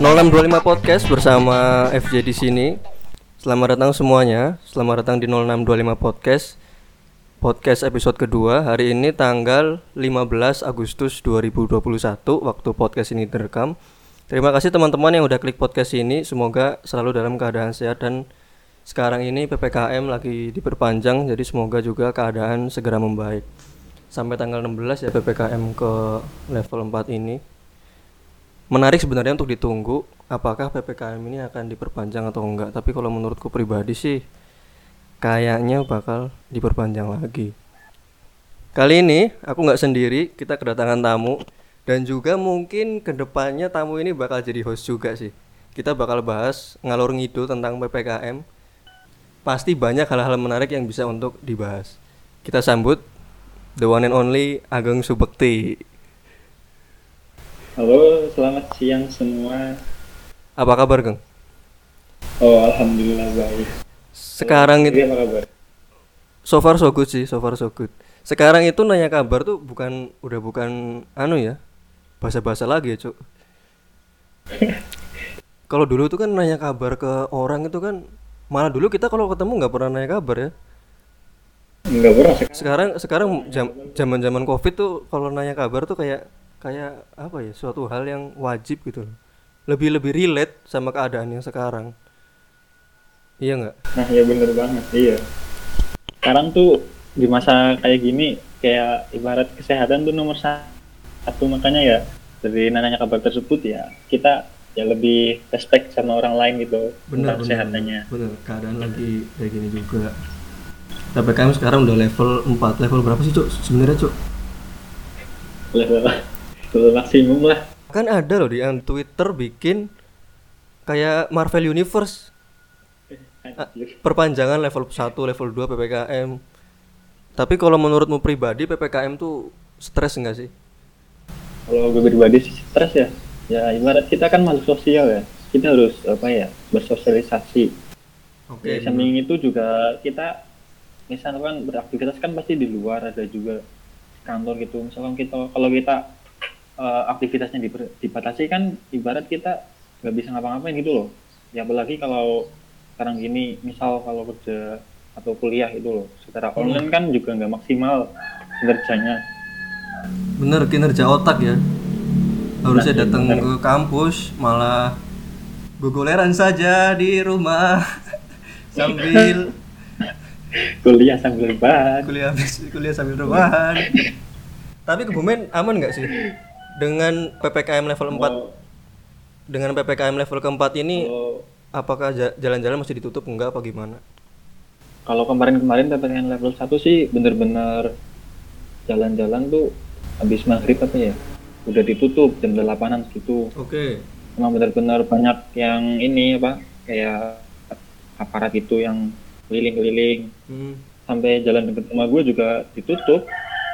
0625 Podcast bersama FJ di sini. Selamat datang semuanya. Selamat datang di 0625 Podcast. Podcast episode kedua hari ini tanggal 15 Agustus 2021 waktu podcast ini direkam. Terima kasih teman-teman yang udah klik podcast ini. Semoga selalu dalam keadaan sehat dan sekarang ini PPKM lagi diperpanjang jadi semoga juga keadaan segera membaik. Sampai tanggal 16 ya PPKM ke level 4 ini menarik sebenarnya untuk ditunggu apakah ppkm ini akan diperpanjang atau enggak. Tapi kalau menurutku pribadi sih kayaknya bakal diperpanjang lagi. Kali ini aku nggak sendiri kita kedatangan tamu. Dan juga mungkin ke depannya tamu ini bakal jadi host juga sih. Kita bakal bahas ngalor ngidul tentang ppkm pasti banyak hal-hal menarik yang bisa untuk dibahas. Kita sambut the one and only Ageng Subekti Halo, selamat siang semua. Apa kabar, Geng? Oh, alhamdulillah baik. Sekarang itu apa kabar? so far so good sih, so far so good. Sekarang itu nanya kabar tuh bukan udah bukan anu ya. Bahasa-bahasa lagi ya, Cuk. kalau dulu tuh kan nanya kabar ke orang itu kan malah dulu kita kalau ketemu nggak pernah nanya kabar ya. Enggak pernah sekarang. Sekarang sekarang jam- zaman-zaman Covid tuh kalau nanya kabar tuh kayak kayak apa ya? Suatu hal yang wajib gitu loh. Lebih lebih relate sama keadaan yang sekarang. Iya nggak? Nah, ya bener banget, iya. Sekarang tuh di masa kayak gini, kayak ibarat kesehatan tuh nomor satu, makanya ya dari nanya kabar tersebut ya kita ya lebih respect sama orang lain gitu benar tentang kesehatannya. benar keadaan lagi kayak gini juga PPKM sekarang udah level 4 level berapa sih cuk sebenarnya cuk Level, level maksimum lah. kan ada loh di yang Twitter bikin kayak Marvel Universe Ah, perpanjangan level 1 level 2 PPKM tapi kalau menurutmu pribadi PPKM tuh stres enggak sih Kalau gue pribadi sih stres ya. Ya ibarat kita kan makhluk sosial ya. Kita harus apa ya bersosialisasi. oke Di samping itu juga kita misalkan beraktivitas kan pasti di luar ada juga kantor gitu. Misalkan kita kalau kita eh, aktivitasnya diper- dibatasi kan ibarat kita nggak bisa ngapa-ngapain gitu loh. Ya apalagi kalau sekarang gini misal kalau kerja atau kuliah itu loh secara online kan juga nggak maksimal kinerjanya. bener kinerja otak ya harusnya datang ke kampus malah gogoleran saja di rumah sambil Kuliah sambil bahan. kuliah kuliah sambil rebahan tapi kebumen aman nggak sih dengan ppkm level 4 Oh, dengan ppkm level keempat ini kalau- apakah ja- jalan-jalan masih ditutup enggak apa gimana? Kalau kemarin-kemarin PPKM level 1 sih bener-bener jalan-jalan tuh habis maghrib apa ya? Udah ditutup jam 8an gitu oke. Emang bener-bener banyak yang ini apa kayak aparat itu yang keliling-keliling. Hmm. sampai jalan dekat rumah gue juga ditutup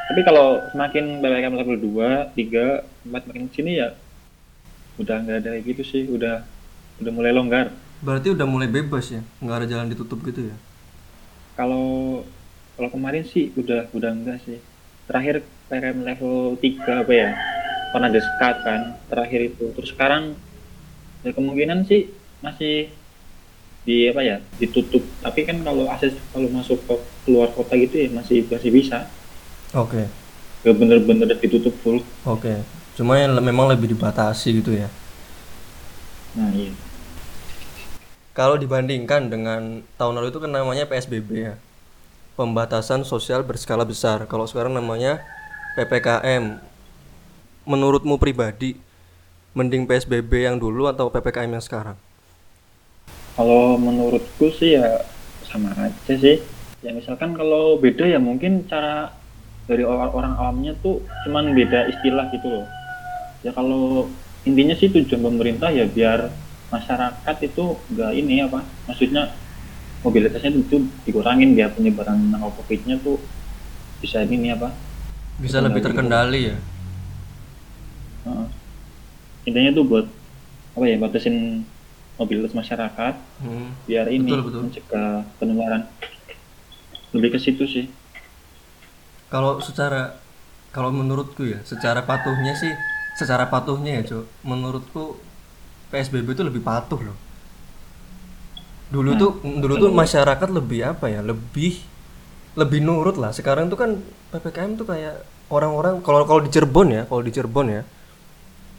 tapi kalau semakin PPKM level 2, 3, 4 makin sini ya udah nggak ada gitu sih. Udah udah mulai longgar. Berarti udah mulai bebas ya? Nggak ada jalan ditutup gitu ya? Kalau kalau kemarin sih udah udah enggak sih. Terakhir PKM level 3 apa ya? Pernah ada kan terakhir itu. Terus sekarang ya kemungkinan sih masih di apa ya? Ditutup. Tapi kan kalau akses kalau masuk ke keluar kota gitu ya masih masih bisa oke gak bener-bener ditutup full oke cuma yang le- memang lebih dibatasi gitu ya nah iya Kalau dibandingkan dengan tahun lalu itu kan namanya PSBB ya. Pembatasan sosial berskala besar. Kalau sekarang namanya PPKM. Menurutmu pribadi mending PSBB yang dulu atau PPKM yang sekarang? Kalau menurutku sih ya sama aja sih. Ya misalkan kalau beda ya mungkin cara dari orang, orang awamnya tuh cuman beda istilah gitu loh. Ya kalau intinya sih tujuan pemerintah ya biar masyarakat itu enggak ini apa maksudnya mobilitasnya itu dikurangin biar penyebaran COVID-nya tuh bisa ini apa Bisa lebih terkendali ya. Heeh. intinya tuh buat apa ya batasin mobilitas masyarakat Hmm. biar ini Betul, betul. mencegah penularan lebih ke situ sih Kalau secara kalau menurutku ya, secara patuhnya sih, secara patuhnya ya, Cok. Menurutku PSBB itu lebih patuh loh. Dulu Nah, tuh dulu tuh masyarakat lebih apa ya? Lebih lebih nurut lah. Sekarang tuh kan PPKM tuh kayak orang-orang kalau kalau di Cirebon ya, kalau di Cirebon ya.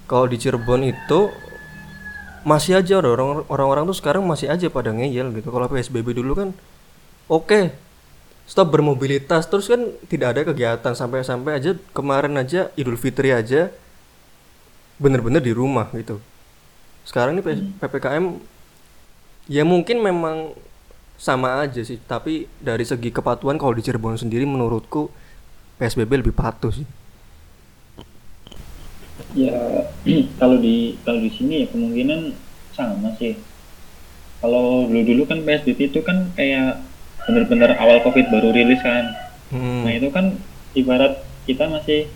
Kalau di Cirebon itu masih aja orang orang-orang tuh sekarang masih aja pada ngeyel gitu. Kalau PSBB dulu kan oke stop bermobilitas terus kan tidak ada kegiatan sampai-sampai aja kemarin aja Idul Fitri aja bener-bener di rumah gitu. Sekarang ini PPKM ya mungkin memang sama aja sih, tapi dari segi kepatuhan kalau di Cirebon sendiri menurutku PSBB lebih patuh sih. Ya kalau di kalau di sini ya kemungkinan sama sih. Kalau dulu-dulu kan PSBB itu kan kayak bener-bener awal COVID baru rilis kan. Hmm. Nah itu kan ibarat kita masih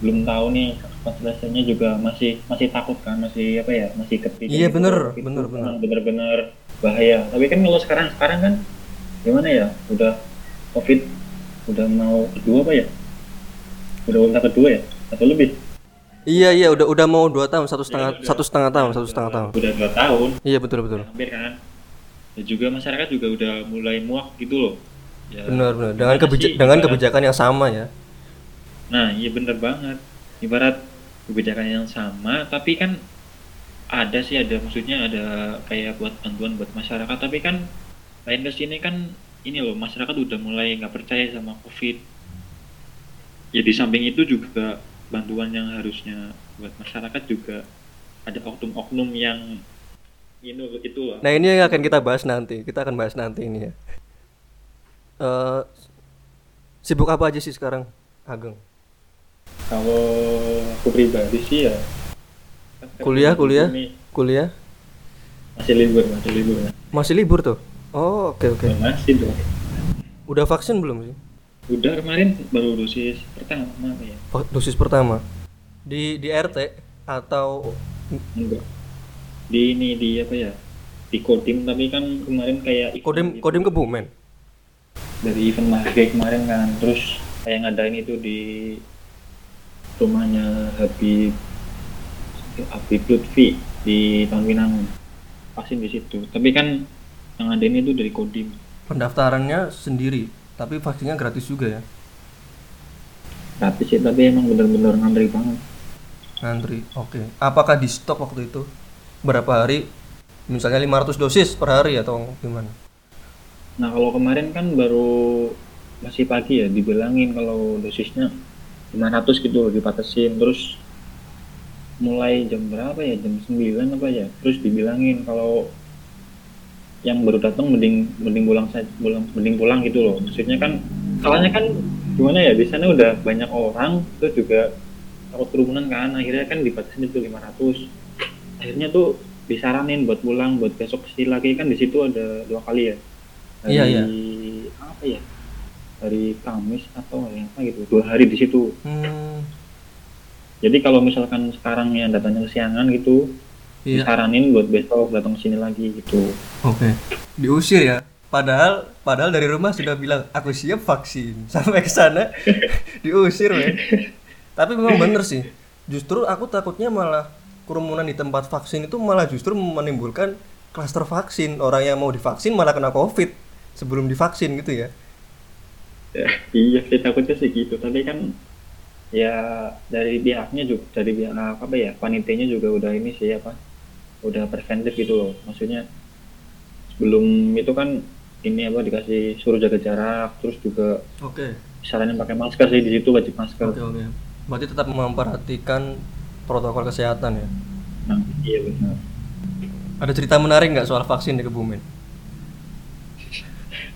belum tahu nih konstelasinya juga masih masih takut kan masih apa ya masih kepikiran Iya, gitu. bener, Itu bener, bener. memang bener-bener bahaya tapi kan kalau sekarang sekarang kan gimana ya udah covid udah mau kedua apa ya udah ulta kedua ya atau lebih Iya iya udah udah mau dua tahun satu setengah satu setengah tahun satu setengah tahun. udah dua tahun Iya betul betul. hampir kan dan juga masyarakat juga udah mulai muak gitu loh ya, Benar benar. Dengan gimana kebija- sih dengan ibarat- kebijakan yang sama ya. Nah, iya bener banget. Ibarat kebijakan yang sama, tapi kan ada sih ada maksudnya ada kayak buat bantuan buat masyarakat, tapi kan lain ke sini kan ini loh masyarakat udah mulai nggak percaya sama COVID. Ya di samping itu juga bantuan yang harusnya buat masyarakat juga ada oknum-oknum yang ini. Nah ini yang akan kita bahas nanti. Kita akan bahas nanti ini ya. Eh sibuk apa aja sih sekarang, Ageng? Kalau aku pribadi sih ya kan Kuliah, kuliah? ini Kuliah? masih libur, masih libur ya. Masih libur tuh? Oh oke oke. Masih dong. Udah vaksin belum sih? Udah kemarin baru dosis pertama apa ya? Va- Dosis pertama di di RT atau Enggak. Di ini di apa ya? Di Kodim tapi kan kemarin kayak kodim gitu. kodim kebumen? dari event Mahge kemarin kan terus kayak ngadain itu di rumahnya Habib Habib Lutfi di Taman Pinang vaksin di situ tapi kan yang ngadain itu dari Kodim Pendaftarannya sendiri, tapi vaksinnya gratis juga ya. gratis sih tapi emang bener-bener ngantri banget Ngantri. Oke. Apakah di stok waktu itu? Berapa hari? Misalnya 500 dosis per hari atau gimana? Nah kalau kemarin kan baru masih pagi ya dibilangin kalau dosisnya 500 gitu loh dibatasin terus mulai jam berapa ya? Jam 9 apa ya? Terus dibilangin kalau yang baru datang mending mending pulang saja mending pulang gitu loh. Maksudnya kan soalnya kan gimana ya di sana udah banyak orang terus juga takut kerumunan kan. Akhirnya kan dibatasin itu 500 akhirnya tuh disaranin buat pulang buat besok ke sini lagi kan di situ ada dua kali ya dari Iya, iya. apa ya dari Kamis atau apa gitu dua hari di situ Hmm, jadi kalau misalkan sekarang yang datangnya kesiangan gitu iya. disaranin buat besok datang sini lagi gitu Oke. Diusir ya. Padahal padahal dari rumah sudah bilang aku siap vaksin. Sampai ke sana diusir, men. Tapi memang bener sih. Justru aku takutnya malah kerumunan di tempat vaksin itu malah justru menimbulkan klaster vaksin. Orang yang mau divaksin malah kena Covid sebelum divaksin gitu ya. ya, iya sih takutnya sih gitu tapi kan ya dari pihaknya juga dari pihak apa ya panitianya juga udah ini sih apa udah preventif gitu loh maksudnya sebelum itu kan ini apa dikasih suruh jaga jarak terus juga Oke. saranin pakai masker sih di situ wajib masker Oke, oke. Berarti tetap memperhatikan protokol kesehatan ya. nah iya benar Ada cerita menarik nggak soal vaksin di Kebumen?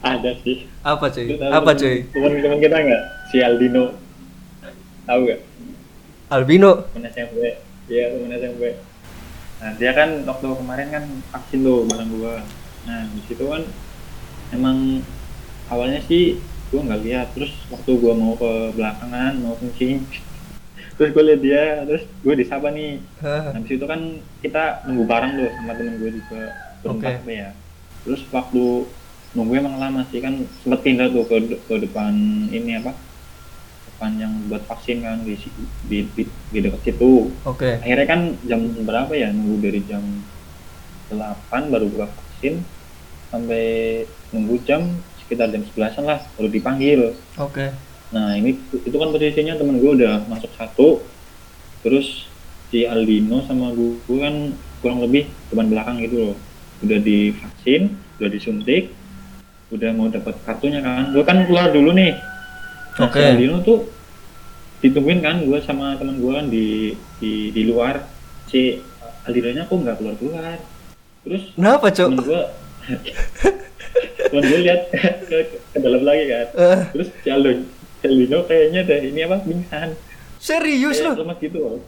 ada sih Apa cuy? Tahu Apa cuy? temen-temen kita nggak si Aldino tahu nggak Albino. temen SMP iya temen SMP nah dia kan waktu kemarin kan vaksin tuh bareng gua nah di situ kan emang awalnya sih gua nggak lihat terus waktu gua mau ke belakangan mau kencing terus gua lihat dia terus gua disapa nih nah di situ kan kita nunggu bareng tuh sama temen gue juga berempat Oke. apa ya terus waktu nunggu emang lama sih kan sempet pindah tuh ke, ke depan ini apa depan yang buat vaksin kan di di, di, di dekat situ Oke. akhirnya kan jam berapa ya nunggu dari jam 8 baru buka vaksin sampai nunggu jam sekitar jam 11 lah baru dipanggil Oke. Nah ini itu kan posisinya temen gue udah masuk satu. Terus si Aldino sama gue kan kurang lebih depan belakang gitu loh. Udah divaksin udah disuntik udah mau dapat kartunya kan. Gue kan keluar dulu nih. Nah, Oke. si Aldino tuh ditungguin kan gue sama temen gue kan di, di di luar. Si Aldinonya kok nggak keluar keluar terus Kenapa, Cok? temen gue temen gue lihat ke, ke dalam lagi kan. Eh, terus si Aldo si Aldino kayaknya deh ini apa? Pingsan serius loh. lemas gitu loh.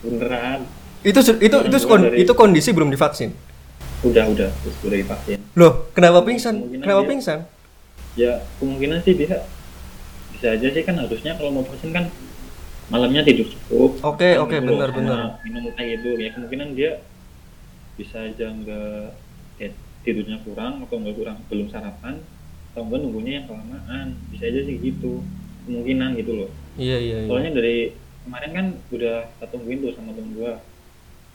Beneran. Itu itu itu Orang kon- dari- itu kondisi belum divaksin. udah udah. Terus udah divaksin. Loh, kenapa pingsan? Kemungkinan Kenapa dia- pingsan? ya kemungkinan sih dia bisa aja sih kan harusnya kalau mau vaksin kan malamnya tidur cukup. Oke, makan oke, dulu, benar, benar. minum teh gitu ya kemungkinan dia bisa aja nggak ya, tidurnya kurang atau nggak kurang belum sarapan atau enggak nunggunya yang kelamaan. Bisa aja sih gitu kemungkinan gitu loh Iya, iya, iya. soalnya dari kemarin kan udah tungguin tuh sama temen gua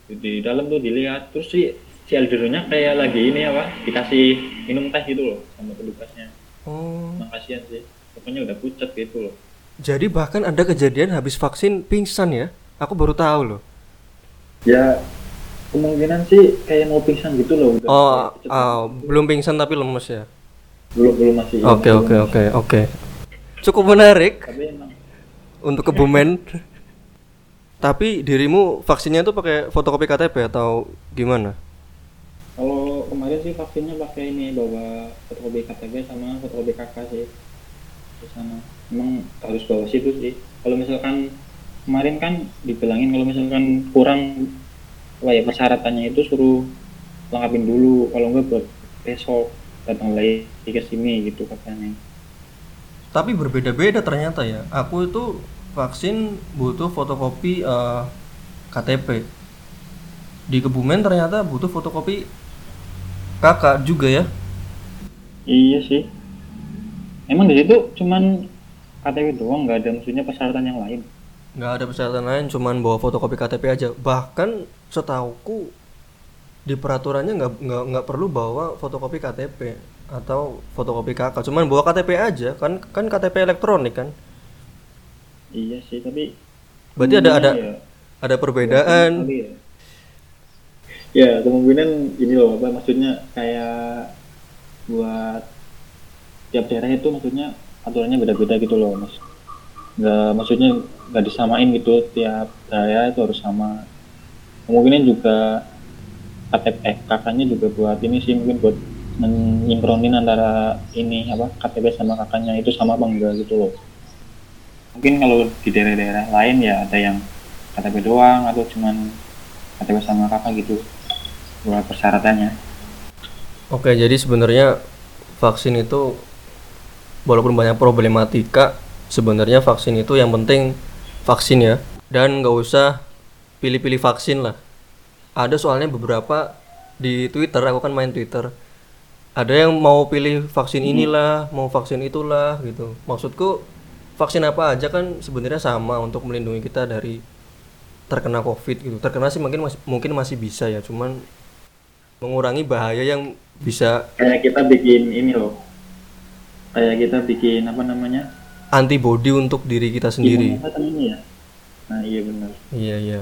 di dalam tuh dilihat terus si si Alderonya kayak lagi ini apa dikasih minum teh gitu loh sama petugasnya Oh. Emang kasihan sih pokoknya udah pucat gitu loh Jadi bahkan ada kejadian habis vaksin pingsan ya? Aku baru tahu loh. ya kemungkinan sih kayak mau pingsan gitu loh udah Oh, oh, belum pingsan tapi lemes ya. belum belum masih Oke, oke, oke, oke. Cukup menarik. Tapi emang. Untuk kebumen. tapi dirimu vaksinnya tuh pakai fotokopi KTP atau gimana? kalau kemarin sih vaksinnya pakai ini bawa fotokopi KTP sama fotokopi KK sih. Di sana. Emang harus bawa situ sih. Kalau misalkan kemarin kan dibilangin kalau misalkan kurang apa ya persyaratannya itu suruh lengkapin dulu. Kalau enggak buat besok datang lagi ke sini gitu katanya Tapi berbeda-beda ternyata ya. Aku itu vaksin butuh fotokopi eh, KTP. Di Kebumen ternyata butuh fotokopi kakak juga ya. iya sih emang di situ cuman KTP doang nggak ada maksudnya persyaratan yang lain nggak ada persyaratan lain cuman bawa fotokopi KTP aja bahkan setauku di peraturannya nggak nggak nggak perlu bawa fotokopi KTP atau fotokopi kakak cuman bawa KTP aja kan kan KTP elektronik kan iya sih tapi berarti ada ada ya- ada perbedaan Kali ya. Ya, kemungkinan ini loh, apa maksudnya kayak buat tiap daerah itu maksudnya aturannya beda-beda gitu loh, mas. Nggak, maksudnya nggak disamain gitu tiap daerah itu harus sama. Kemungkinan juga KTP, eh, kakaknya juga buat ini sih mungkin buat menyinkronin antara ini apa KTP sama kakaknya itu sama apa enggak gitu loh. Mungkin kalau di daerah-daerah lain ya ada yang KTP doang atau cuman KTP sama kakak gitu buat persyaratannya. Oke jadi sebenarnya vaksin itu walaupun banyak problematika sebenarnya vaksin itu yang penting vaksin ya. Dan nggak usah pilih-pilih vaksin lah. Ada soalnya beberapa di Twitter aku kan main Twitter ada yang mau pilih vaksin inilah mau vaksin itulah gitu. Maksudku vaksin apa aja kan sebenarnya sama untuk melindungi kita dari terkena covid gitu. Terkena sih mungkin masih mungkin masih bisa ya cuman mengurangi bahaya yang bisa kayak kita bikin ini loh. Kayak kita bikin apa namanya? Antibody untuk diri kita sendiri. Ini ya? Nah iya benar. Iya iya.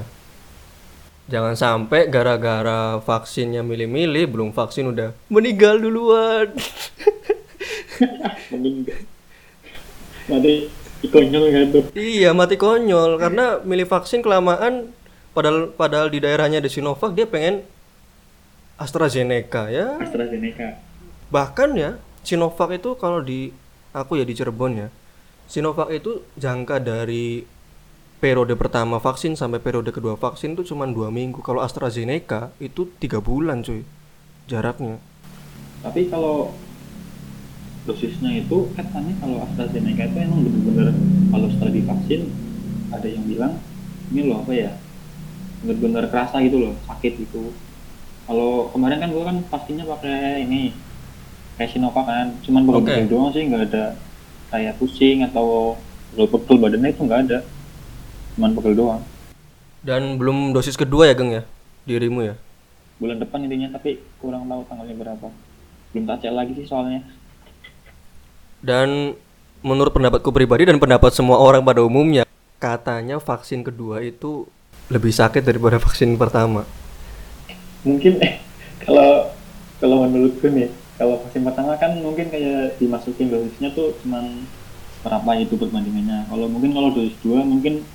Jangan sampai gara-gara vaksinnya milih-milih belum vaksin udah meninggal duluan. meninggal nanti konyol kan tuh iya mati konyol karena milih vaksin kelamaan padahal padahal di daerahnya ada Sinovac dia pengen AstraZeneca ya. AstraZeneca Bahkan ya Sinovac itu kalau di aku ya di Cirebon ya. Sinovac itu jangka dari periode pertama vaksin sampai periode kedua vaksin itu cuma dua minggu. Kalau AstraZeneca itu tiga bulan cuy jaraknya. tapi kalau dosisnya itu katanya kalau AstraZeneca itu emang bener-bener kalau setelah divaksin ada yang bilang ini loh apa ya bener-bener kerasa gitu loh sakit gitu kalau kemarin kan gua kan pastinya pakai ini kayak Sinovac kan cuman pegel-pegel Oke. doang sih nggak ada kayak pusing atau pegel-pegel badannya itu nggak ada cuman pegel doang Dan belum dosis kedua ya Geng ya dirimu ya. bulan depan intinya tapi kurang tahu tanggalnya berapa belum tak cek lagi sih soalnya Dan menurut pendapatku pribadi dan pendapat semua orang pada umumnya, katanya vaksin kedua itu lebih sakit daripada vaksin pertama. mungkin eh kalau kalau menurutku nih kalau vaksin pertama kan mungkin kayak dimasukin dosisnya tuh cuman berapa itu perbandingannya kalau mungkin kalau dosis dua mungkin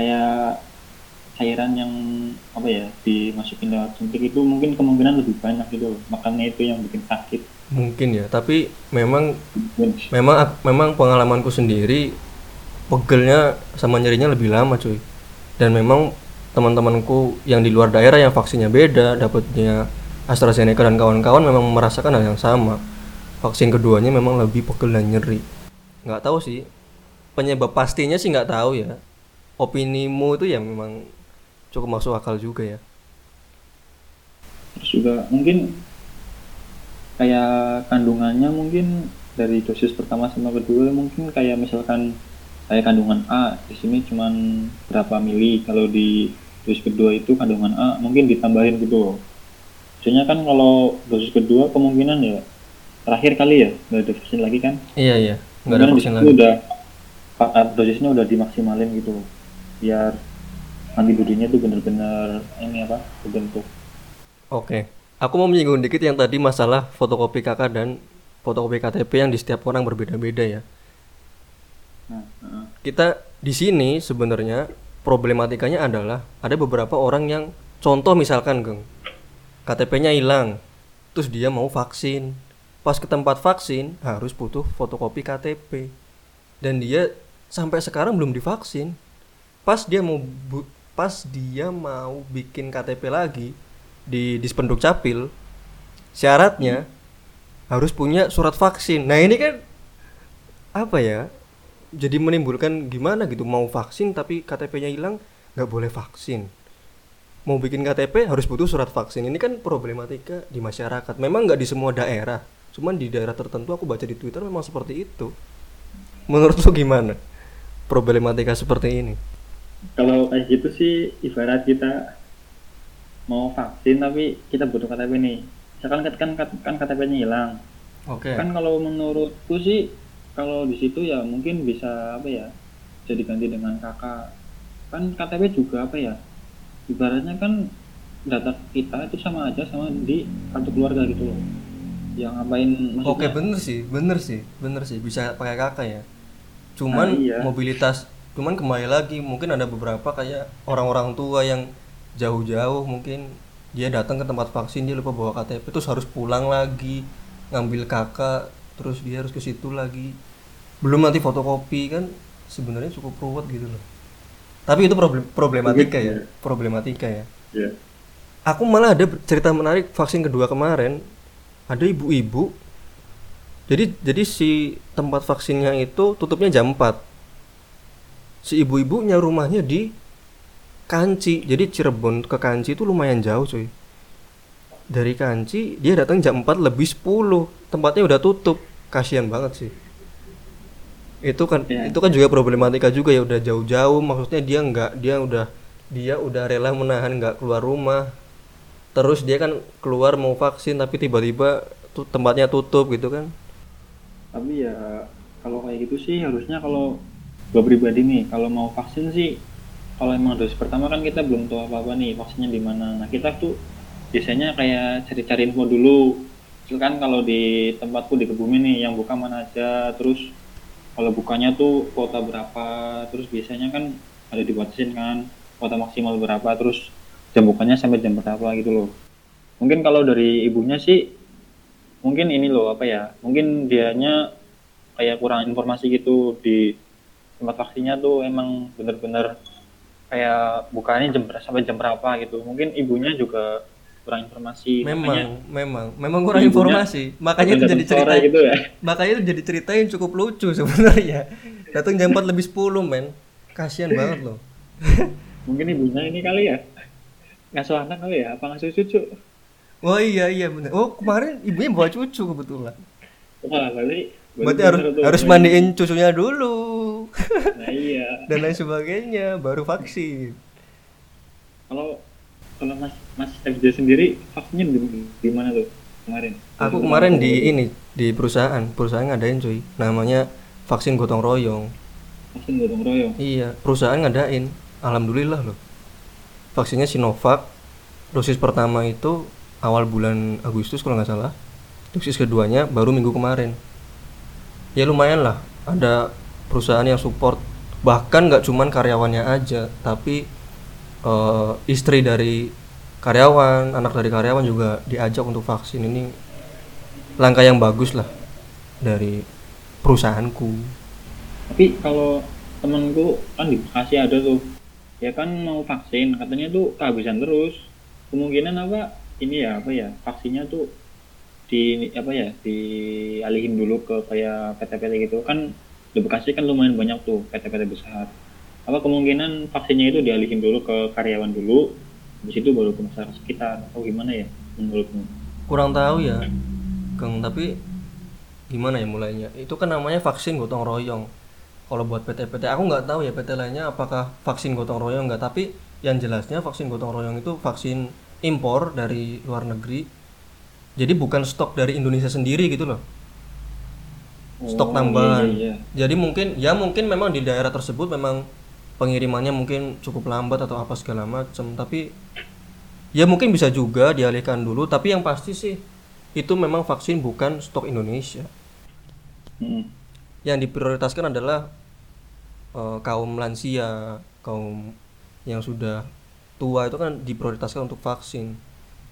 kayak cairan yang apa ya dimasukin lewat suntik itu mungkin kemungkinan lebih banyak gitu loh. makanya itu yang bikin sakit Mungkin ya, tapi memang Dan memang memang pengalamanku sendiri pegelnya sama nyerinya lebih lama cuy. Dan memang teman-temanku yang di luar daerah yang vaksinnya beda, dapatnya AstraZeneca dan kawan-kawan memang merasakan hal yang sama. Vaksin keduanya memang lebih pegel dan nyeri. Nggak tahu sih. Penyebab pastinya sih nggak tahu ya. Opinimu itu ya memang cukup masuk akal juga ya. terus juga mungkin kayak kandungannya mungkin dari dosis pertama sama kedua mungkin kayak misalkan kayak kandungan A di sini cuman berapa mili kalau di dosis kedua itu kandungan A mungkin ditambahin gitu Biasanya kan kalau dosis kedua kemungkinan ya terakhir kali ya nggak ada vaksin lagi kan Iya iya. Nggak ada vaksin lagi. udah ah, dosisnya udah dimaksimalin gitu biar antibodinya tuh bener-bener ini apa terbentuk Oke, aku mau menyinggung dikit yang tadi masalah fotokopi KK dan fotokopi KTP yang di setiap orang berbeda-beda ya. nah. Kita di sini sebenarnya problematikanya adalah ada beberapa orang yang contoh misalkan Geng, KTP-nya hilang, terus dia mau vaksin. Pas ke tempat vaksin harus butuh fotokopi KTP. Dan dia sampai sekarang belum divaksin. Pas dia mau bu- pas dia mau bikin KTP lagi di Dispenduk Capil, syaratnya harus punya surat vaksin. Nah, ini kan apa ya? Jadi menimbulkan gimana gitu mau vaksin tapi KTP-nya hilang nggak boleh vaksin. Mau bikin KTP harus butuh surat vaksin. Ini kan problematika di masyarakat. Memang nggak di semua daerah. Cuman di daerah tertentu aku baca di Twitter memang seperti itu. Menurut lu gimana? Problematika seperti ini. Kalau kayak gitu sih ibarat kita mau vaksin tapi kita butuh KTP nih misalkan kan kan, kan KTP-nya hilang Oke. kan kalau menurutku sih kalau di situ ya mungkin bisa apa ya jadi ganti dengan kakak kan KTP juga apa ya ibaratnya kan data kita itu sama aja sama di kartu keluarga gitu loh yang ngapain Oke bener sih, bener sih, bener sih bisa pakai kakak ya. Cuman Ah, iya. mobilitas, cuman kembali lagi mungkin ada beberapa kayak orang-orang tua yang jauh-jauh mungkin dia datang ke tempat vaksin dia lupa bawa KTP terus harus pulang lagi ngambil kakak terus dia harus ke situ lagi. Belum nanti fotokopi kan sebenarnya cukup ruwet gitu loh. Tapi itu problem problematika ya problematika ya. Ya aku malah ada cerita menarik vaksin kedua kemarin. Ada ibu-ibu jadi jadi si tempat vaksinnya itu tutupnya jam 4 si ibu-ibunya rumahnya di Kanci. Jadi Cirebon ke Kanci itu lumayan jauh cuy. Dari Kanci dia datang jam 4 lebih 10 tempatnya udah tutup. Kasihan banget sih. Itu kan Iya. itu kan juga problematika juga ya udah jauh-jauh. Maksudnya dia nggak dia udah dia udah rela menahan nggak keluar rumah. Terus dia kan keluar mau vaksin tapi tiba-tiba tuh tempatnya tutup gitu kan. Tapi ya kalau kayak gitu sih harusnya kalau gue pribadi nih kalau mau vaksin sih kalau emang dosis pertama kan kita belum tahu apa apa nih vaksinnya di mana. Nah kita tuh biasanya kayak cari-cari info dulu. Kan kalau di tempatku di Kebumen nih yang buka mana aja terus kalau bukanya tuh kuota berapa terus biasanya kan ada dibatasin kan kuota maksimal berapa terus jam bukanya sampai jam berapa gitu loh. Mungkin kalau dari ibunya sih mungkin ini loh apa ya mungkin dianya kayak kurang informasi gitu di tempat vaksinnya tuh emang bener-bener kayak bukanya jam ber- sampai jam berapa gitu. Mungkin ibunya juga kurang informasi memang makanya memang. Memang kurang Ibunya informasi. Makanya itu jadi cerita gitu ya. makanya itu jadi cerita yang cukup lucu sebenarnya. Datang jam 4 lebih 10 men. Kasihan banget loh. Mungkin ibunya ini kali ya. Ngasuh anak kali ya apa ngasuh cucu? Oh iya iya bener. Oh kemarin ibunya bawa cucu kebetulan. Wah berarti berarti harus harus mandiin cucunya dulu nah iya dan lain sebagainya baru vaksin kalau kalau Mas Mas FJ sendiri vaksinnya di, di mana tuh kemarin? Aku kemarin di ini di perusahaan, perusahaan ngadain cuy. Namanya vaksin gotong royong. vaksin gotong royong. Iya, perusahaan ngadain. Alhamdulillah loh. Vaksinnya Sinovac. Dosis pertama itu awal bulan Agustus kalau nggak salah. Dosis keduanya baru minggu kemarin. Ya lumayan lah. Ada perusahaan yang support. Bahkan nggak cuman karyawannya aja, tapi eh, istri dari karyawan, anak dari karyawan juga diajak untuk vaksin. Ini langkah yang bagus lah dari perusahaanku. Tapi kalau temanku kan di Bekasi ada tuh, ya kan mau vaksin, katanya tuh kehabisan terus. Kemungkinan apa? Ini ya apa ya? Vaksinnya tuh di apa ya? Dialihin dulu ke kayak PT-PT gitu kan. Di Bekasi kan lumayan banyak tuh PT-PT besar. Apa kemungkinan vaksinnya itu dialihin dulu ke karyawan dulu, habis itu baru ke masyarakat sekitar. Atau gimana ya menurutmu? kurang tahu ya Kang tapi gimana ya mulainya itu kan namanya vaksin gotong royong kalau buat PT-PT aku nggak tahu ya PT lainnya apakah vaksin gotong royong nggak tapi yang jelasnya vaksin gotong royong itu vaksin impor dari luar negeri jadi bukan stok dari Indonesia sendiri gitu loh stok Oh, tambahan. iya, iya. jadi mungkin ya mungkin memang di daerah tersebut memang pengirimannya mungkin cukup lambat atau apa segala macam tapi ya mungkin bisa juga dialihkan dulu. Tapi yang pasti sih itu memang vaksin bukan stok Indonesia. Mm-mm. yang diprioritaskan adalah eh, kaum lansia kaum yang sudah tua itu kan diprioritaskan untuk vaksin.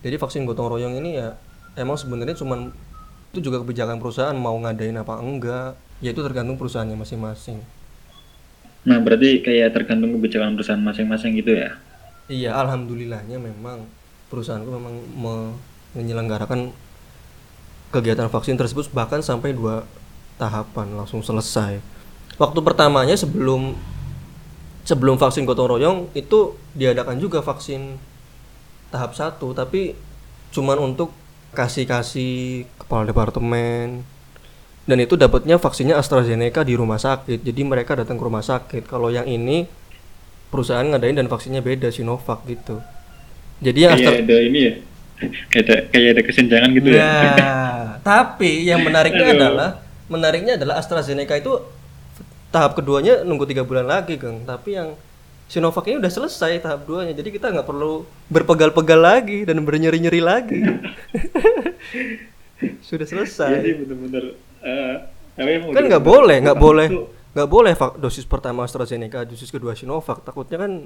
Jadi vaksin gotong royong ini ya emang sebenarnya cuman itu juga kebijakan perusahaan mau ngadain apa enggak ya itu tergantung perusahaannya masing-masing Nah, berarti kayak tergantung kebijakan perusahaan masing-masing gitu ya? Iya, alhamdulillahnya memang perusahaanku memang me- menyelenggarakan kegiatan vaksin tersebut bahkan sampai dua tahapan langsung selesai. Waktu pertamanya sebelum sebelum vaksin gotong royong itu diadakan juga vaksin tahap satu, tapi cuman untuk kasih-kasih kepala departemen dan itu dapatnya vaksinnya AstraZeneca di rumah sakit. Jadi mereka datang ke rumah sakit. Kalau yang ini perusahaan ngadain dan vaksinnya beda Sinovac gitu. Jadi yang Astra ada ini ya? kayak ada, kayak ada kesenjangan gitu ya? Nah, tapi yang menariknya Aduh. adalah menariknya adalah AstraZeneca itu tahap keduanya nunggu tiga bulan lagi, Kang. Tapi yang Sinovac ini udah selesai tahap duanya, jadi kita nggak perlu berpegal-pegal lagi dan bernyeri-nyeri lagi. Sudah selesai. sih bener-bener. emang kan nggak boleh nggak boleh nggak boleh dosis pertama AstraZeneca dosis kedua Sinovac takutnya kan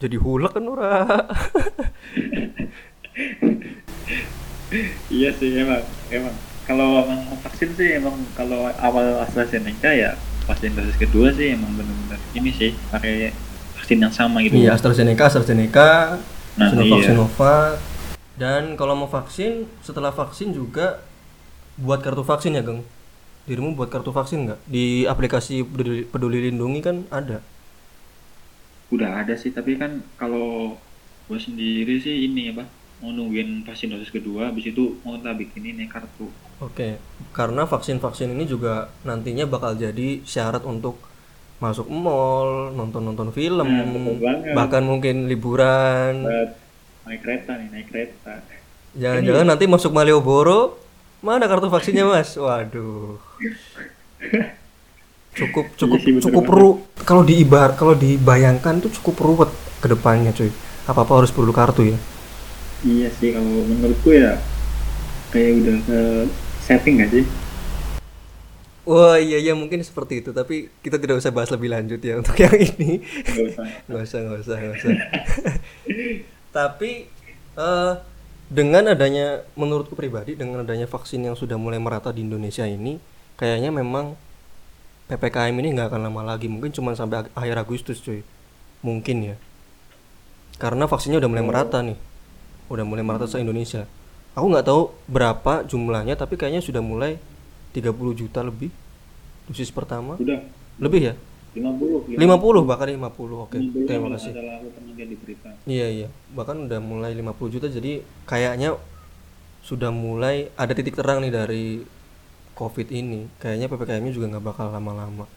jadi hulek kan ora Iya sih emang, emang. Kalau vaksin sih emang kalau awal AstraZeneca ya vaksin dosis kedua sih emang bener-bener ini sih pakai vaksin yang sama gitu. iya AstraZeneca AstraZeneca Nah, Sinovac iya. Sinovac dan kalau mau vaksin setelah vaksin juga buat kartu vaksin ya Geng dirimu buat kartu vaksin nggak di aplikasi peduli, peduli lindungi kan ada Udah ada sih, tapi kan kalau gue sendiri sih ini apa mau nungguin vaksin dosis kedua, habis itu mau tak bikin ini kartu. Oke, karena vaksin-vaksin ini juga nantinya bakal jadi syarat untuk masuk mall, nonton-nonton film, Nah, bahkan mungkin liburan. Naik kereta nih, naik kereta. Jangan-jangan nanti masuk Malioboro, mana kartu vaksinnya mas? Waduh. Cukup cukup Iya sih, cukup banget. ru kalau diibar kalau dibayangkan tuh cukup ruwet ke depannya cuy. Apa-apa harus perlu kartu ya. Iya sih, kalau menurutku ya kayak udah ke setting gak sih? Wah iya iya mungkin seperti itu tapi kita tidak usah bahas lebih lanjut ya untuk yang ini. Gak usah. nggak usah nggak usah nggak usah tapi eh, dengan adanya menurutku pribadi dengan adanya vaksin yang sudah mulai merata di Indonesia ini kayaknya memang ppkm ini nggak akan lama lagi mungkin cuma sampai akhir Agustus cuy mungkin ya karena vaksinnya udah mulai merata nih udah mulai merata se Indonesia aku nggak tahu berapa jumlahnya tapi kayaknya sudah mulai 30 juta lebih dosis pertama. Udah, lebih ya? 50. 50 bahkan 50 oke terima kasih. iya iya. Bahkan udah mulai 50 juta jadi kayaknya sudah mulai ada titik terang nih dari covid ini. Kayaknya ppkm nya juga nggak bakal lama-lama.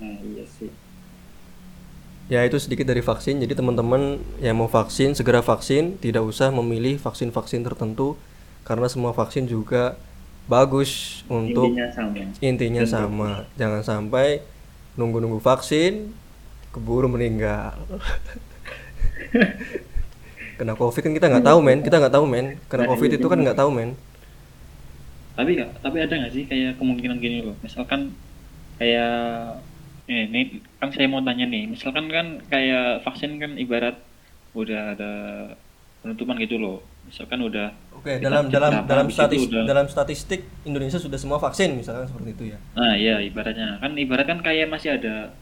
Nah iya sih. Ya itu sedikit dari vaksin. Jadi teman-teman yang mau vaksin segera vaksin, tidak usah memilih vaksin-vaksin tertentu karena semua vaksin juga bagus untuk intinya sama intinya sama. Jangan sampai nunggu-nunggu vaksin keburu meninggal. Kena covid kan kita nggak tahu men, kita nggak tahu men. Kena Nah, covid iya itu kan juga. nggak tahu men. tapi tapi ada nggak sih kayak kemungkinan gini loh misalkan kayak eh, ini kan saya mau tanya nih misalkan kan kayak vaksin kan ibarat udah ada penutupan gitu loh misalkan udah Oke, Kita dalam dalam dalam habis itu statis udah- dalam statistik Indonesia sudah semua vaksin misalkan seperti itu ya. nah ya ibaratnya kan ibarat kan kayak masih ada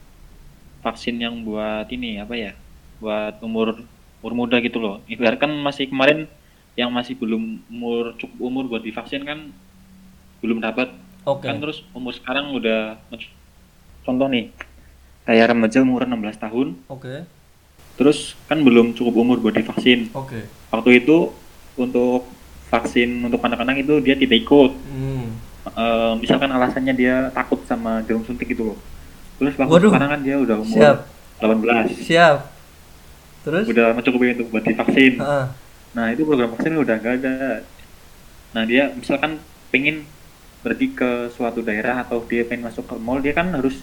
vaksin yang buat ini apa ya buat umur umur muda gitu loh ibarat kan masih kemarin yang masih belum umur cukup umur buat divaksin kan belum dapat Oke. kan terus umur sekarang udah contoh nih kayak remaja umur 16 tahun Oke. terus kan belum cukup umur buat divaksin Oke. waktu itu untuk vaksin untuk anak-anak itu dia tidak ikut Hmm. Eh, misalkan alasannya dia takut sama jarum suntik gitu loh terus waktu Waduh. sekarang kan dia udah umur Siap. 18 Siap. Terus? udah mencukupi untuk buat divaksin Ah, nah itu program vaksin udah gak ada nah dia misalkan pengen pergi ke suatu daerah atau dia pengen masuk ke mall dia kan harus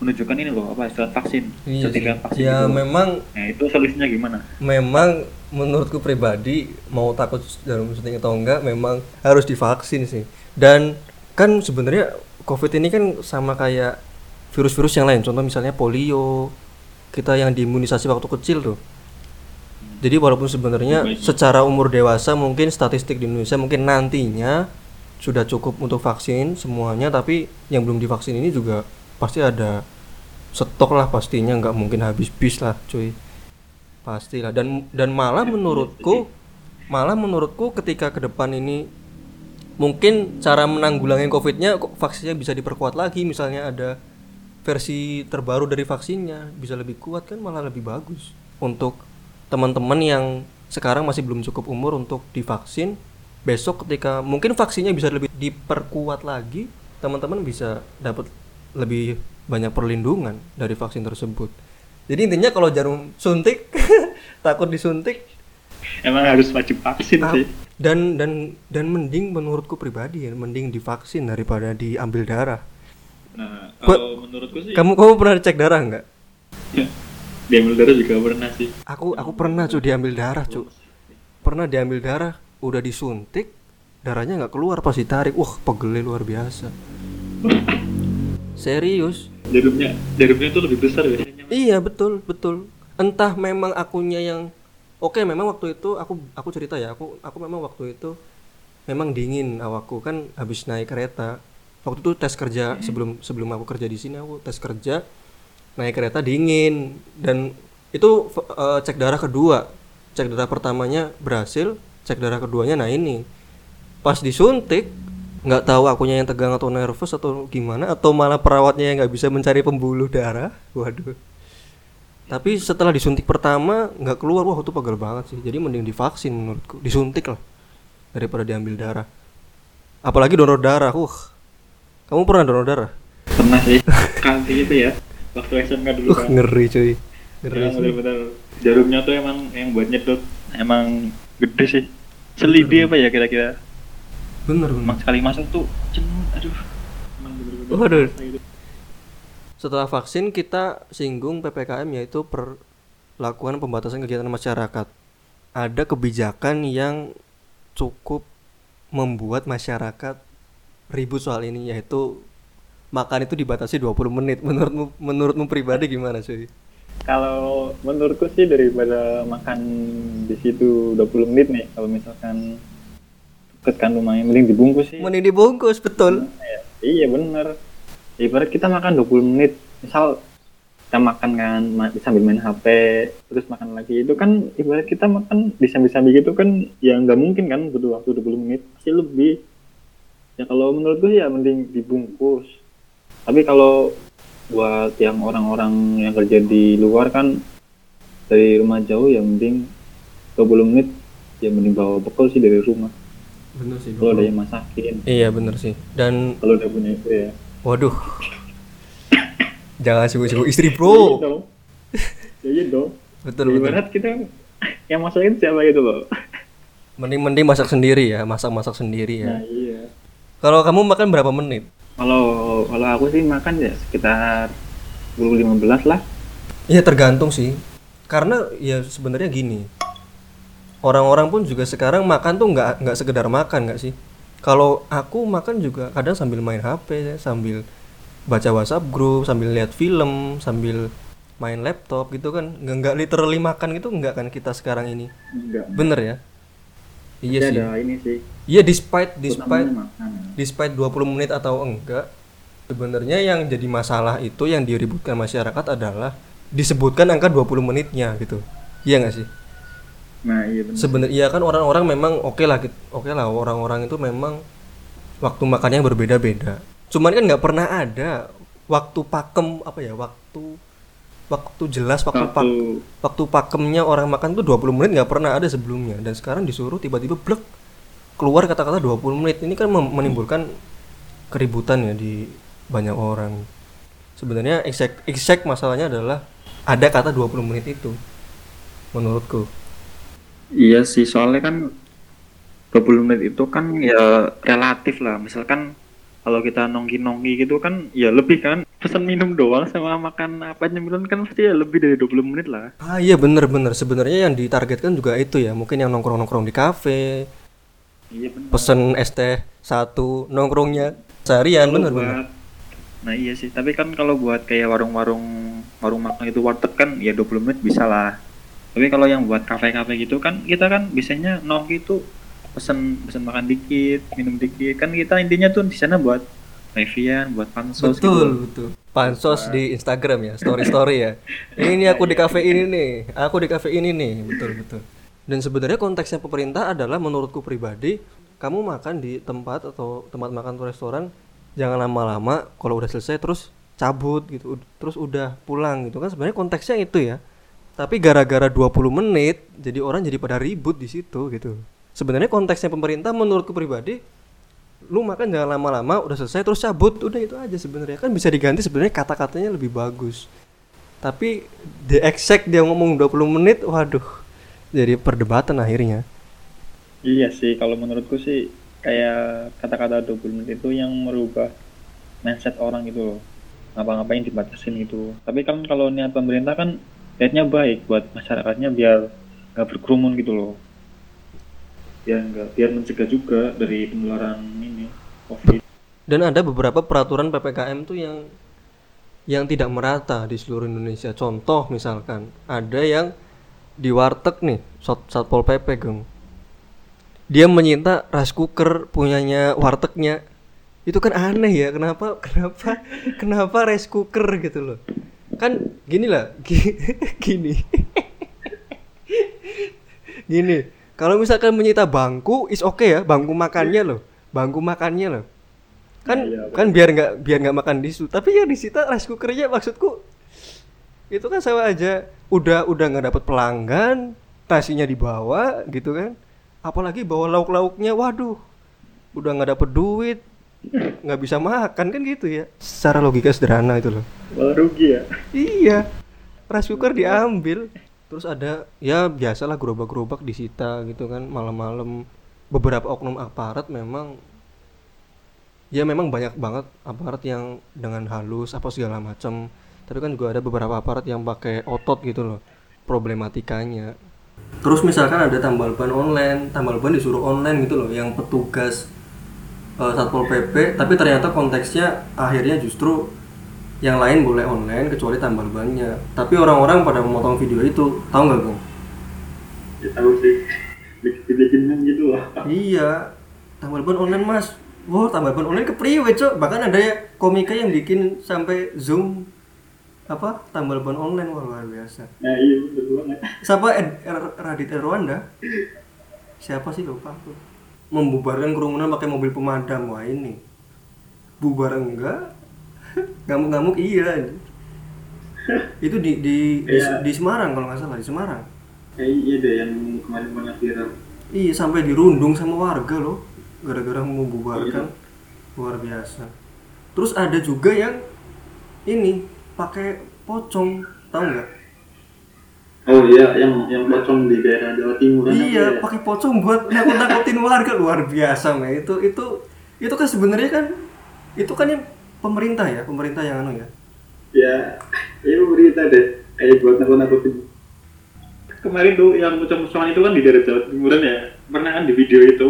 menunjukkan ini loh apa surat vaksin iya sertifikat vaksin Ya gitu. memang nah itu solusinya gimana memang menurutku pribadi mau takut jarum suntik atau enggak memang harus divaksin sih. Dan kan sebenarnya COVID ini kan sama kayak virus-virus yang lain. Contoh misalnya polio, kita yang diimunisasi waktu kecil tuh. Jadi walaupun sebenarnya secara umur dewasa mungkin statistik di Indonesia mungkin nantinya sudah cukup untuk vaksin semuanya, tapi yang belum divaksin ini juga pasti ada stok lah pastinya nggak mungkin habis bis lah cuy. Pastilah. Dan dan malah menurutku malah menurutku ketika ke depan ini mungkin cara menanggulangi covidnya vaksinnya bisa diperkuat lagi. Misalnya ada versi terbaru dari vaksinnya bisa lebih kuat kan malah lebih bagus untuk teman-teman yang sekarang masih belum cukup umur untuk divaksin besok ketika mungkin vaksinnya bisa lebih diperkuat lagi teman-teman bisa dapat lebih banyak perlindungan dari vaksin tersebut. Jadi intinya kalau jarum suntik takut disuntik emang harus wajib vaksin ah, sih. dan dan dan mending menurutku pribadi ya mending divaksin daripada diambil darah. Nah kalau menurutku sih kamu kamu pernah cek darah nggak? Diambil darah juga pernah sih. Aku aku pernah cuy diambil darah cuy pernah diambil darah udah disuntik darahnya nggak keluar pas ditarik wah pegelnya luar biasa. Serius. Jarumnya jarumnya itu lebih besar biasanya iya betul betul. Entah memang akunya yang oke memang waktu itu aku aku cerita ya aku aku memang waktu itu memang dingin awakku kan habis naik kereta waktu itu tes kerja sebelum sebelum aku kerja di sini aku tes kerja naik kereta dingin. Dan itu eh, cek darah kedua. Cek darah pertamanya berhasil cek darah keduanya nah ini. Pas disuntik nggak tahu akunya yang tegang atau nervous atau gimana atau malah perawatnya yang nggak bisa mencari pembuluh darah. Waduh. Tapi setelah disuntik pertama nggak keluar. Wah itu pegel banget sih. Jadi mending divaksin menurutku. Disuntik lah daripada diambil darah. Apalagi donor darah. Uh kamu pernah donor darah? Pernah sih. Kali itu ya. Waktu SMK dulu uh kan ngeri cuy. Ngeri emang sih bener-bener jarumnya tuh emang yang buat nyedot. Emang gede sih selidi apa ya kira-kira bener bener sekali masuk tuh aduh Waduh. setelah vaksin kita singgung PPKM yaitu perlakuan pembatasan kegiatan masyarakat. Ada kebijakan yang cukup membuat masyarakat ribut soal ini yaitu makan itu dibatasi 20 menit. Menurutmu menurutmu pribadi gimana cuy? Kalau menurutku sih daripada makan di situ 20 menit nih kalau misalkan deket kan rumahnya mending dibungkus sih. Mending dibungkus betul. Ya, iya bener. Ibarat kita makan 20 menit misal kita makan kan sambil main HP terus makan lagi itu kan ibarat kita makan di sambil-sambil gitu kan ya nggak mungkin kan butuh waktu 20 menit pasti lebih. Ya kalau menurut gue ya mending dibungkus. Tapi kalau buat yang orang-orang yang kerja di luar kan dari rumah jauh ya mending 20 menit ya mending bawa bekal sih dari rumah Bener sih. kalau ada yang masakin Iya bener sih. Dan kalau udah punya itu ya waduh. Jangan sibuk-sibuk istri bro. dong. ya iya dong betul Jadi betul ibarat kita yang masakin siapa gitu loh mending mending masak sendiri ya masak masak sendiri ya nah iya kalau kamu makan berapa menit kalau kalau aku sih makan ya sekitar 10 15 lah. Ya tergantung sih. Karena ya sebenarnya gini orang-orang pun juga sekarang makan tuh nggak nggak sekedar makan nggak sih? Kalau aku makan juga kadang sambil main HP ya, sambil baca WhatsApp grup sambil lihat film sambil main laptop gitu kan. Nggak nggak literally makan gitu nggak kan kita sekarang ini? Enggak bener ya iya sih. ada ini sih. Iya despite despite despite 20 menit atau enggak sebenarnya yang jadi masalah itu yang diributkan masyarakat adalah disebutkan angka 20 menitnya gitu. Iya nggak sih? Nah iya benar. Sebenarnya iya kan orang-orang memang oke lah gitu- oke lah orang-orang itu memang waktu makannya berbeda-beda. Cuman kan nggak pernah ada waktu pakem apa ya waktu waktu jelas waktu pak waktu pakemnya orang makan tuh 20 menit nggak pernah ada sebelumnya. Dan sekarang disuruh tiba-tiba blek keluar kata-kata 20 menit. Ini kan menimbulkan keributan ya di banyak orang. Sebenarnya exact exact masalahnya adalah ada kata 20 menit itu menurutku. Iya sih, soalnya kan 20 menit itu kan ya relatif lah. Misalkan kalau kita nongki-nongki gitu kan ya lebih kan. Pesan minum doang sama makan apa nyemilun kan pasti ya lebih dari 20 menit lah. ah iya bener-bener sebenarnya yang ditargetkan juga itu ya mungkin yang nongkrong-nongkrong di kafe Iya benar. pesen es teh satu nongkrongnya seharian bener-bener Nah iya sih, tapi kan kalau buat kayak warung-warung warung makan itu warteg kan ya 20 menit bisa lah. Tapi kalau yang buat kafe-kafe gitu kan kita kan biasanya nongki itu pesen pesen makan dikit, minum dikit. Kan kita intinya tuh di sana buat revian, buat pansos betul gitu. betul pansos di Instagram ya story story ya. Ini aku di kafe ini nih aku di kafe ini nih. Betul betul. Dan sebenarnya konteksnya pemerintah adalah menurutku pribadi kamu makan di tempat atau tempat makan atau restoran jangan lama-lama kalau udah selesai terus cabut gitu terus udah pulang gitu. Kan sebenarnya konteksnya itu ya. Tapi gara-gara 20 menit jadi orang jadi pada ribut di situ gitu sebenarnya konteksnya pemerintah menurutku pribadi lu makan jangan lama-lama udah selesai terus cabut udah itu aja sebenarnya kan bisa diganti sebenarnya kata-katanya lebih bagus tapi the exact dia ngomong 20 menit waduh jadi perdebatan akhirnya Iya sih, kalau menurutku sih kayak kata-kata 20 menit itu yang merubah mindset orang gitu loh. Ngapa-ngapain dibatasin gitu. Tapi kan kalau niat pemerintah kan niatnya baik buat masyarakatnya biar nggak berkerumun gitu loh. Ya nggak, biar mencegah juga dari penularan ini COVID. dan ada beberapa peraturan PPKM tuh yang yang tidak merata di seluruh Indonesia. Contoh misalkan ada yang di warteg nih sat satpol pp geng. Dia menyita rice cooker punyanya wartegnya. Itu kan aneh ya kenapa kenapa kenapa rice cooker gitu loh. Kan gini lah gi- gini. Gini kalau misalkan menyita bangku is oke ya bangku makannya loh bangku makannya loh. Kan Iya, kan biar nggak biar nggak makan di situ tapi yang disita rice cookernya maksudku itu kan sama aja. Udah udah nggak dapet pelanggan nasinya dibawa gitu kan. Apalagi bawa lauk lauknya waduh udah nggak dapet duit nggak bisa makan kan gitu ya. Secara logika sederhana itu loh. Malah rugi ya. iya rice cooker diambil terus ada ya biasalah gerobak-gerobak disita gitu kan malam-malam. Beberapa oknum aparat memang ya memang banyak banget aparat yang dengan halus apa segala macam tapi kan juga ada beberapa aparat yang pakai otot gitu loh problematikanya. Terus misalkan ada tambal ban online tambal ban disuruh online gitu loh yang petugas eh, satpol pp tapi ternyata konteksnya akhirnya justru yang lain boleh online kecuali tambal bannya tapi orang-orang pada memotong video itu tahu nggak bang? Ya tahu sih. Bikin-bikinan gitu lah. iya. Tambal ban online mas. Wow tambal ban online kepriwe cok. Bahkan ada ya komika yang bikin sampai zoom apa tambal ban online. Wah luar biasa. Nah iya betul banget. siapa? Ed, Er- Radit Erwanda siapa sih? Lupa aku. Membubarkan kerumunan pakai mobil pemadam. Wah ini. Bubar enggak ngamuk-ngamuk iya. Itu di di di, Iya. di Semarang kalau nggak salah di Semarang. Kayak iya deh yang kemarin banyak viral. iya sampai dirundung sama warga loh. Gara-gara mau membubarkan luar biasa. Terus ada juga yang ini pakai pocong tahu nggak? Oh iya, yang yang pocong di daerah Jawa Timur kan iya ya? pakai pocong buat nakut nakutin warga. Luar biasa men. Itu itu itu kan sebenarnya kan itu kan yang pemerintah ya pemerintah yang anu ya Ya, itu berita deh. Kayak buat nakut-nakutin. Kemarin tuh yang pocong-pocongan itu kan di daerah Jawa Timuran ya. Pernah kan di video itu,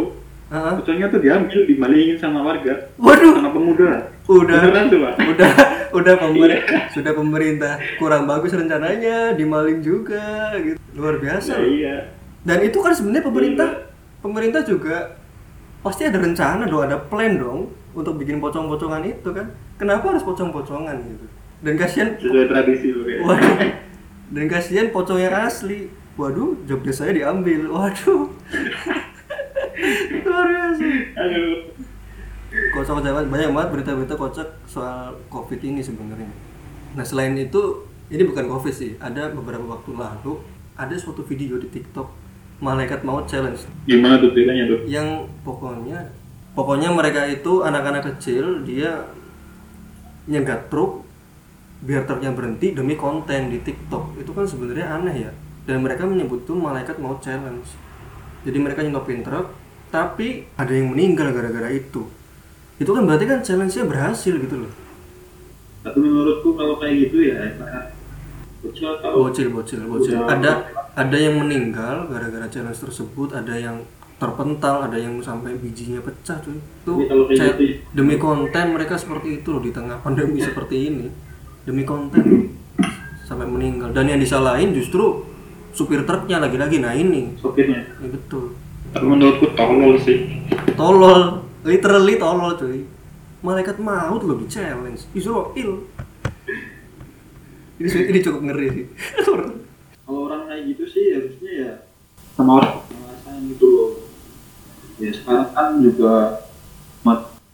pocongnya tuh diambil, dimalingin sama warga, waduh sama pemuda. udah Beneran tuh, Pak? udah udah pemerintah sudah pemerintah kurang bagus rencananya dimaling juga gitu luar biasa Ya, iya. dan itu kan sebenarnya pemerintah pemerintah juga pasti ada rencana dong ada plan dong untuk bikin pocong-pocongan itu kan? Kenapa harus pocong-pocongan gitu? Dan kasihan Sesuai tradisi loh ya. waduh. Dan kasihan pocong yang asli. Waduh job saya diambil. Waduh. Luar biasa. Aduh. kocak banget banyak banget berita-berita kocak soal covid ini sebenarnya. Nah selain itu ini bukan covid sih. Ada beberapa waktu lalu ada suatu video di tiktok malaikat maut challenge. Gimana tuh ceritanya tuh? yang pokoknya pokoknya mereka itu anak-anak kecil dia nyegat truk biar truknya berhenti demi konten di TikTok. Itu kan sebenarnya aneh ya. Dan mereka menyebut tuh malaikat maut challenge. Jadi mereka nyetopin truk tapi ada yang meninggal gara-gara itu. Itu kan berarti kan challenge-nya berhasil gitu loh. Tapi menurutku kalau kayak gitu ya, bocil bocil bocil. Bocil. Ada ada yang meninggal gara-gara challenge tersebut ada yang terpental ada yang sampai bijinya pecah cuy. Itu saya- gitu ya. demi konten mereka seperti itu loh di tengah pandemi seperti ini. Demi konten. Sampai meninggal. Dan yang disalahin justru supir truknya lagi-lagi. Nah ini. Sopirnya. ini betul. Tapi menurutku tolol sih. tolol. Literally tolol cuy. Malaikat maut loh di challenge. Israel. Ini ini cukup ngeri sih. Kalau orang kayak gitu sih harusnya ya sama orang. gitu loh. Ya sekarang kan juga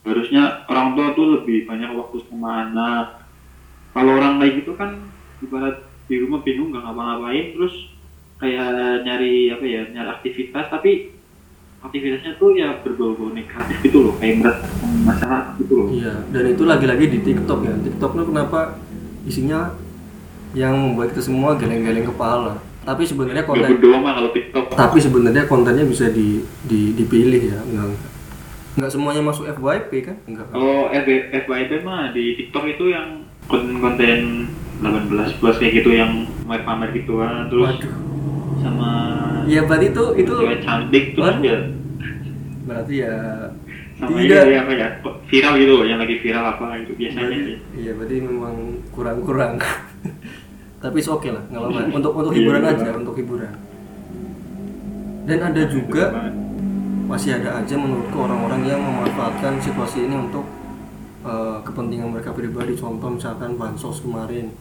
harusnya orang tua tuh lebih banyak waktu sama anak. Kalau orang kayak gitu kan ibarat di rumah bingung nggak ngapa-ngapain terus kayak nyari apa ya nyari aktivitas tapi aktivitasnya tuh ya berbau-bau negatif gitu loh kayak meresahkan masyarakat gitu loh Iya, dan itu lagi-lagi di TikTok ya. TikTok itu kenapa isinya yang membuat kita semua geleng-geleng kepala. Tapi sebenarnya konten berdoa mah kalau TikTok tapi sebenarnya kontennya bisa di, di dipilih ya. Enggak enggak semuanya masuk FYP kan? Enggak. Kalau FB FYP mah di TikTok itu yang konten-konten 18 plus kayak gitu yang pamer-pamer gitu kan terus Waduh. sama Iya, berarti itu itu cantik terus Waduh. ya berarti ya sama tidak ini apa ya viral gitu yang lagi viral apa gitu biasanya berarti, sih iya berarti memang kurang-kurang. tapi oke lah, nggak apa-apa. Untuk untuk Iya, hiburan iya, aja, untuk hiburan. Dan ada juga masih ada aja menurutku orang-orang yang memanfaatkan situasi ini untuk eh, kepentingan mereka pribadi. Contoh misalkan bansos kemarin.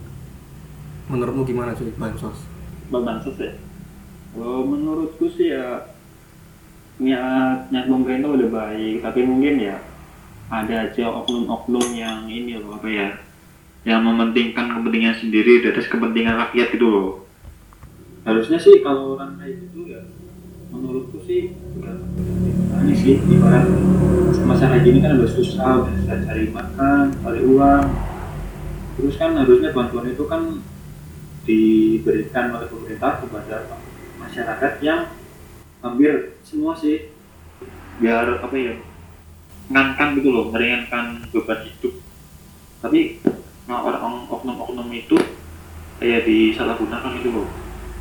Menurutmu gimana cuy bansos? Bansos ya? Menurutku sih ya niat niat pemerintah udah baik. Tapi mungkin ya ada aja oknum-oknum yang ini loh apa ya yang mementingkan kepentingan sendiri di atas kepentingan rakyat gitu loh. Harusnya sih kalau orang kayak gitu ya menurutku sih udah ini sih ibarat masyarakat gini kan udah susah udah cari makan cari uang. Terus kan harusnya bantuan itu kan diberikan oleh pemerintah kepada masyarakat yang hampir semua sih. Biar apa ya mengangkat gitu loh meringankan beban hidup. Tapi nah, orang oknum-oknum itu kayak disalahgunakan gitu loh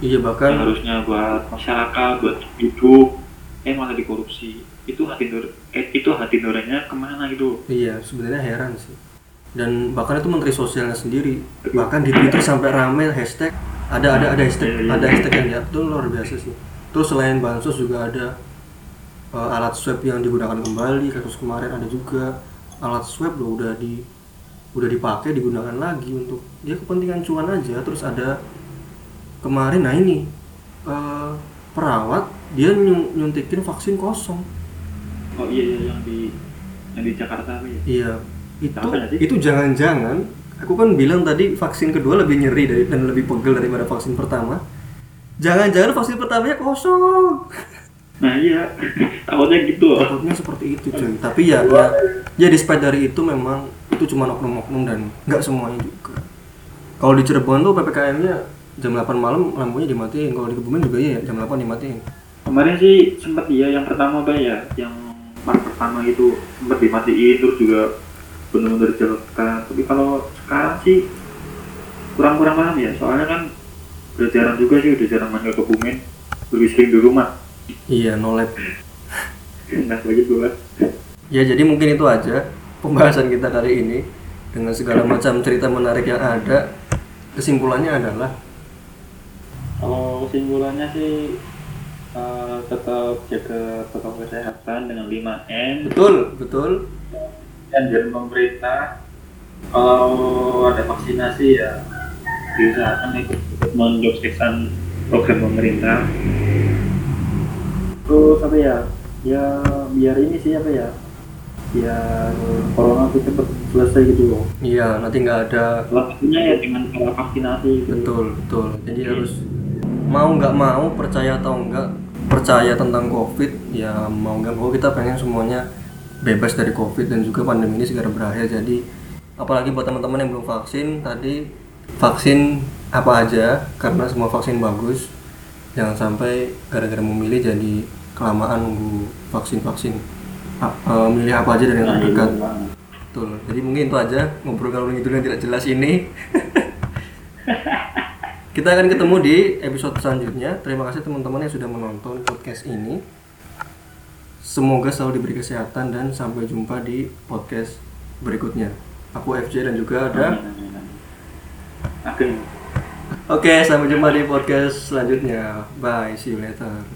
iya yang bahkan harusnya buat masyarakat buat hidup eh malah dikorupsi. Itu hati nur eh, itu hati nuraninya ke mana gitu? Iya sebenarnya heran sih. Dan bahkan itu menteri sosialnya sendiri bahkan di twitter sampai rame hashtag ada ada ada hashtag Iya, iya. ada hashtag yang jatuh luar biasa sih. Terus selain bansos juga ada eh, alat swab yang digunakan kembali kasus kemarin ada juga. Alat swab loh udah di udah dipakai digunakan lagi untuk dia kepentingan cuan aja. Terus ada kemarin nah ini eh, perawat dia nyun- nyuntikin vaksin kosong. Oh iya, iya yang di yang di Jakarta apa ya? Iya, itu itu jangan-jangan aku kan bilang tadi vaksin kedua lebih nyeri dari dan lebih pegel daripada vaksin pertama. Jangan-jangan vaksin pertamanya kosong. nah iya. Takutnya gitu. Loh Takutnya seperti itu, cuy. Tapi ya ya ya despite dari itu memang itu cuma oknum-oknum dan nggak semuanya juga. Kalau di Cirebon tuh PPKM-nya jam 8 malam lampunya dimatiin. Kalau di kebumen juga iya jam 8 dimatiin. Kemarin sih sempat iya yang pertama apa ya. Yang part pertama itu sempat dimatiin terus juga benar-benar dijalankan tapi kalau sekarang sih kurang-kurang paham ya. Soalnya kan udah jarang juga sih udah jarang main ke kebumen. Lebih sering di rumah. Iya no lab. Nah begitu lah ya jadi mungkin itu aja pembahasan kita kali ini dengan segala macam cerita menarik yang ada kesimpulannya adalah? Kalau kesimpulannya sih eh, tetap jaga protokol kesehatan dengan 5M betul betul. Dan dari pemerintah kalau ada vaksinasi ya diusahakan ikut ikut mensukseskan program pemerintah. Terus apa ya? Ya biar ini sih apa ya biar corona itu cepat selesai gitu loh. Iya nanti nggak ada. Salah satunya ya dengan cara vaksinasi gitu. betul betul. Jadi harus mau nggak mau percaya atau enggak percaya tentang covid ya mau nggak mau kita pengen semuanya bebas dari covid dan juga pandemi ini segera berakhir. Jadi apalagi buat teman-teman yang belum vaksin tadi vaksin apa aja karena semua vaksin bagus jangan sampai gara-gara memilih jadi kelamaan nunggu vaksin-vaksin Eh, milih apa aja dari yang Nah, iya terdekat banget. Betul. Jadi mungkin itu aja ngobrol ngalur ngidul yang tidak jelas ini. Kita akan ketemu di episode selanjutnya. Terima kasih teman-teman yang sudah menonton podcast ini. Semoga selalu diberi kesehatan dan sampai jumpa di podcast berikutnya. Aku FJ dan juga ada. Oke, sampai jumpa di podcast selanjutnya. Bye, see you later.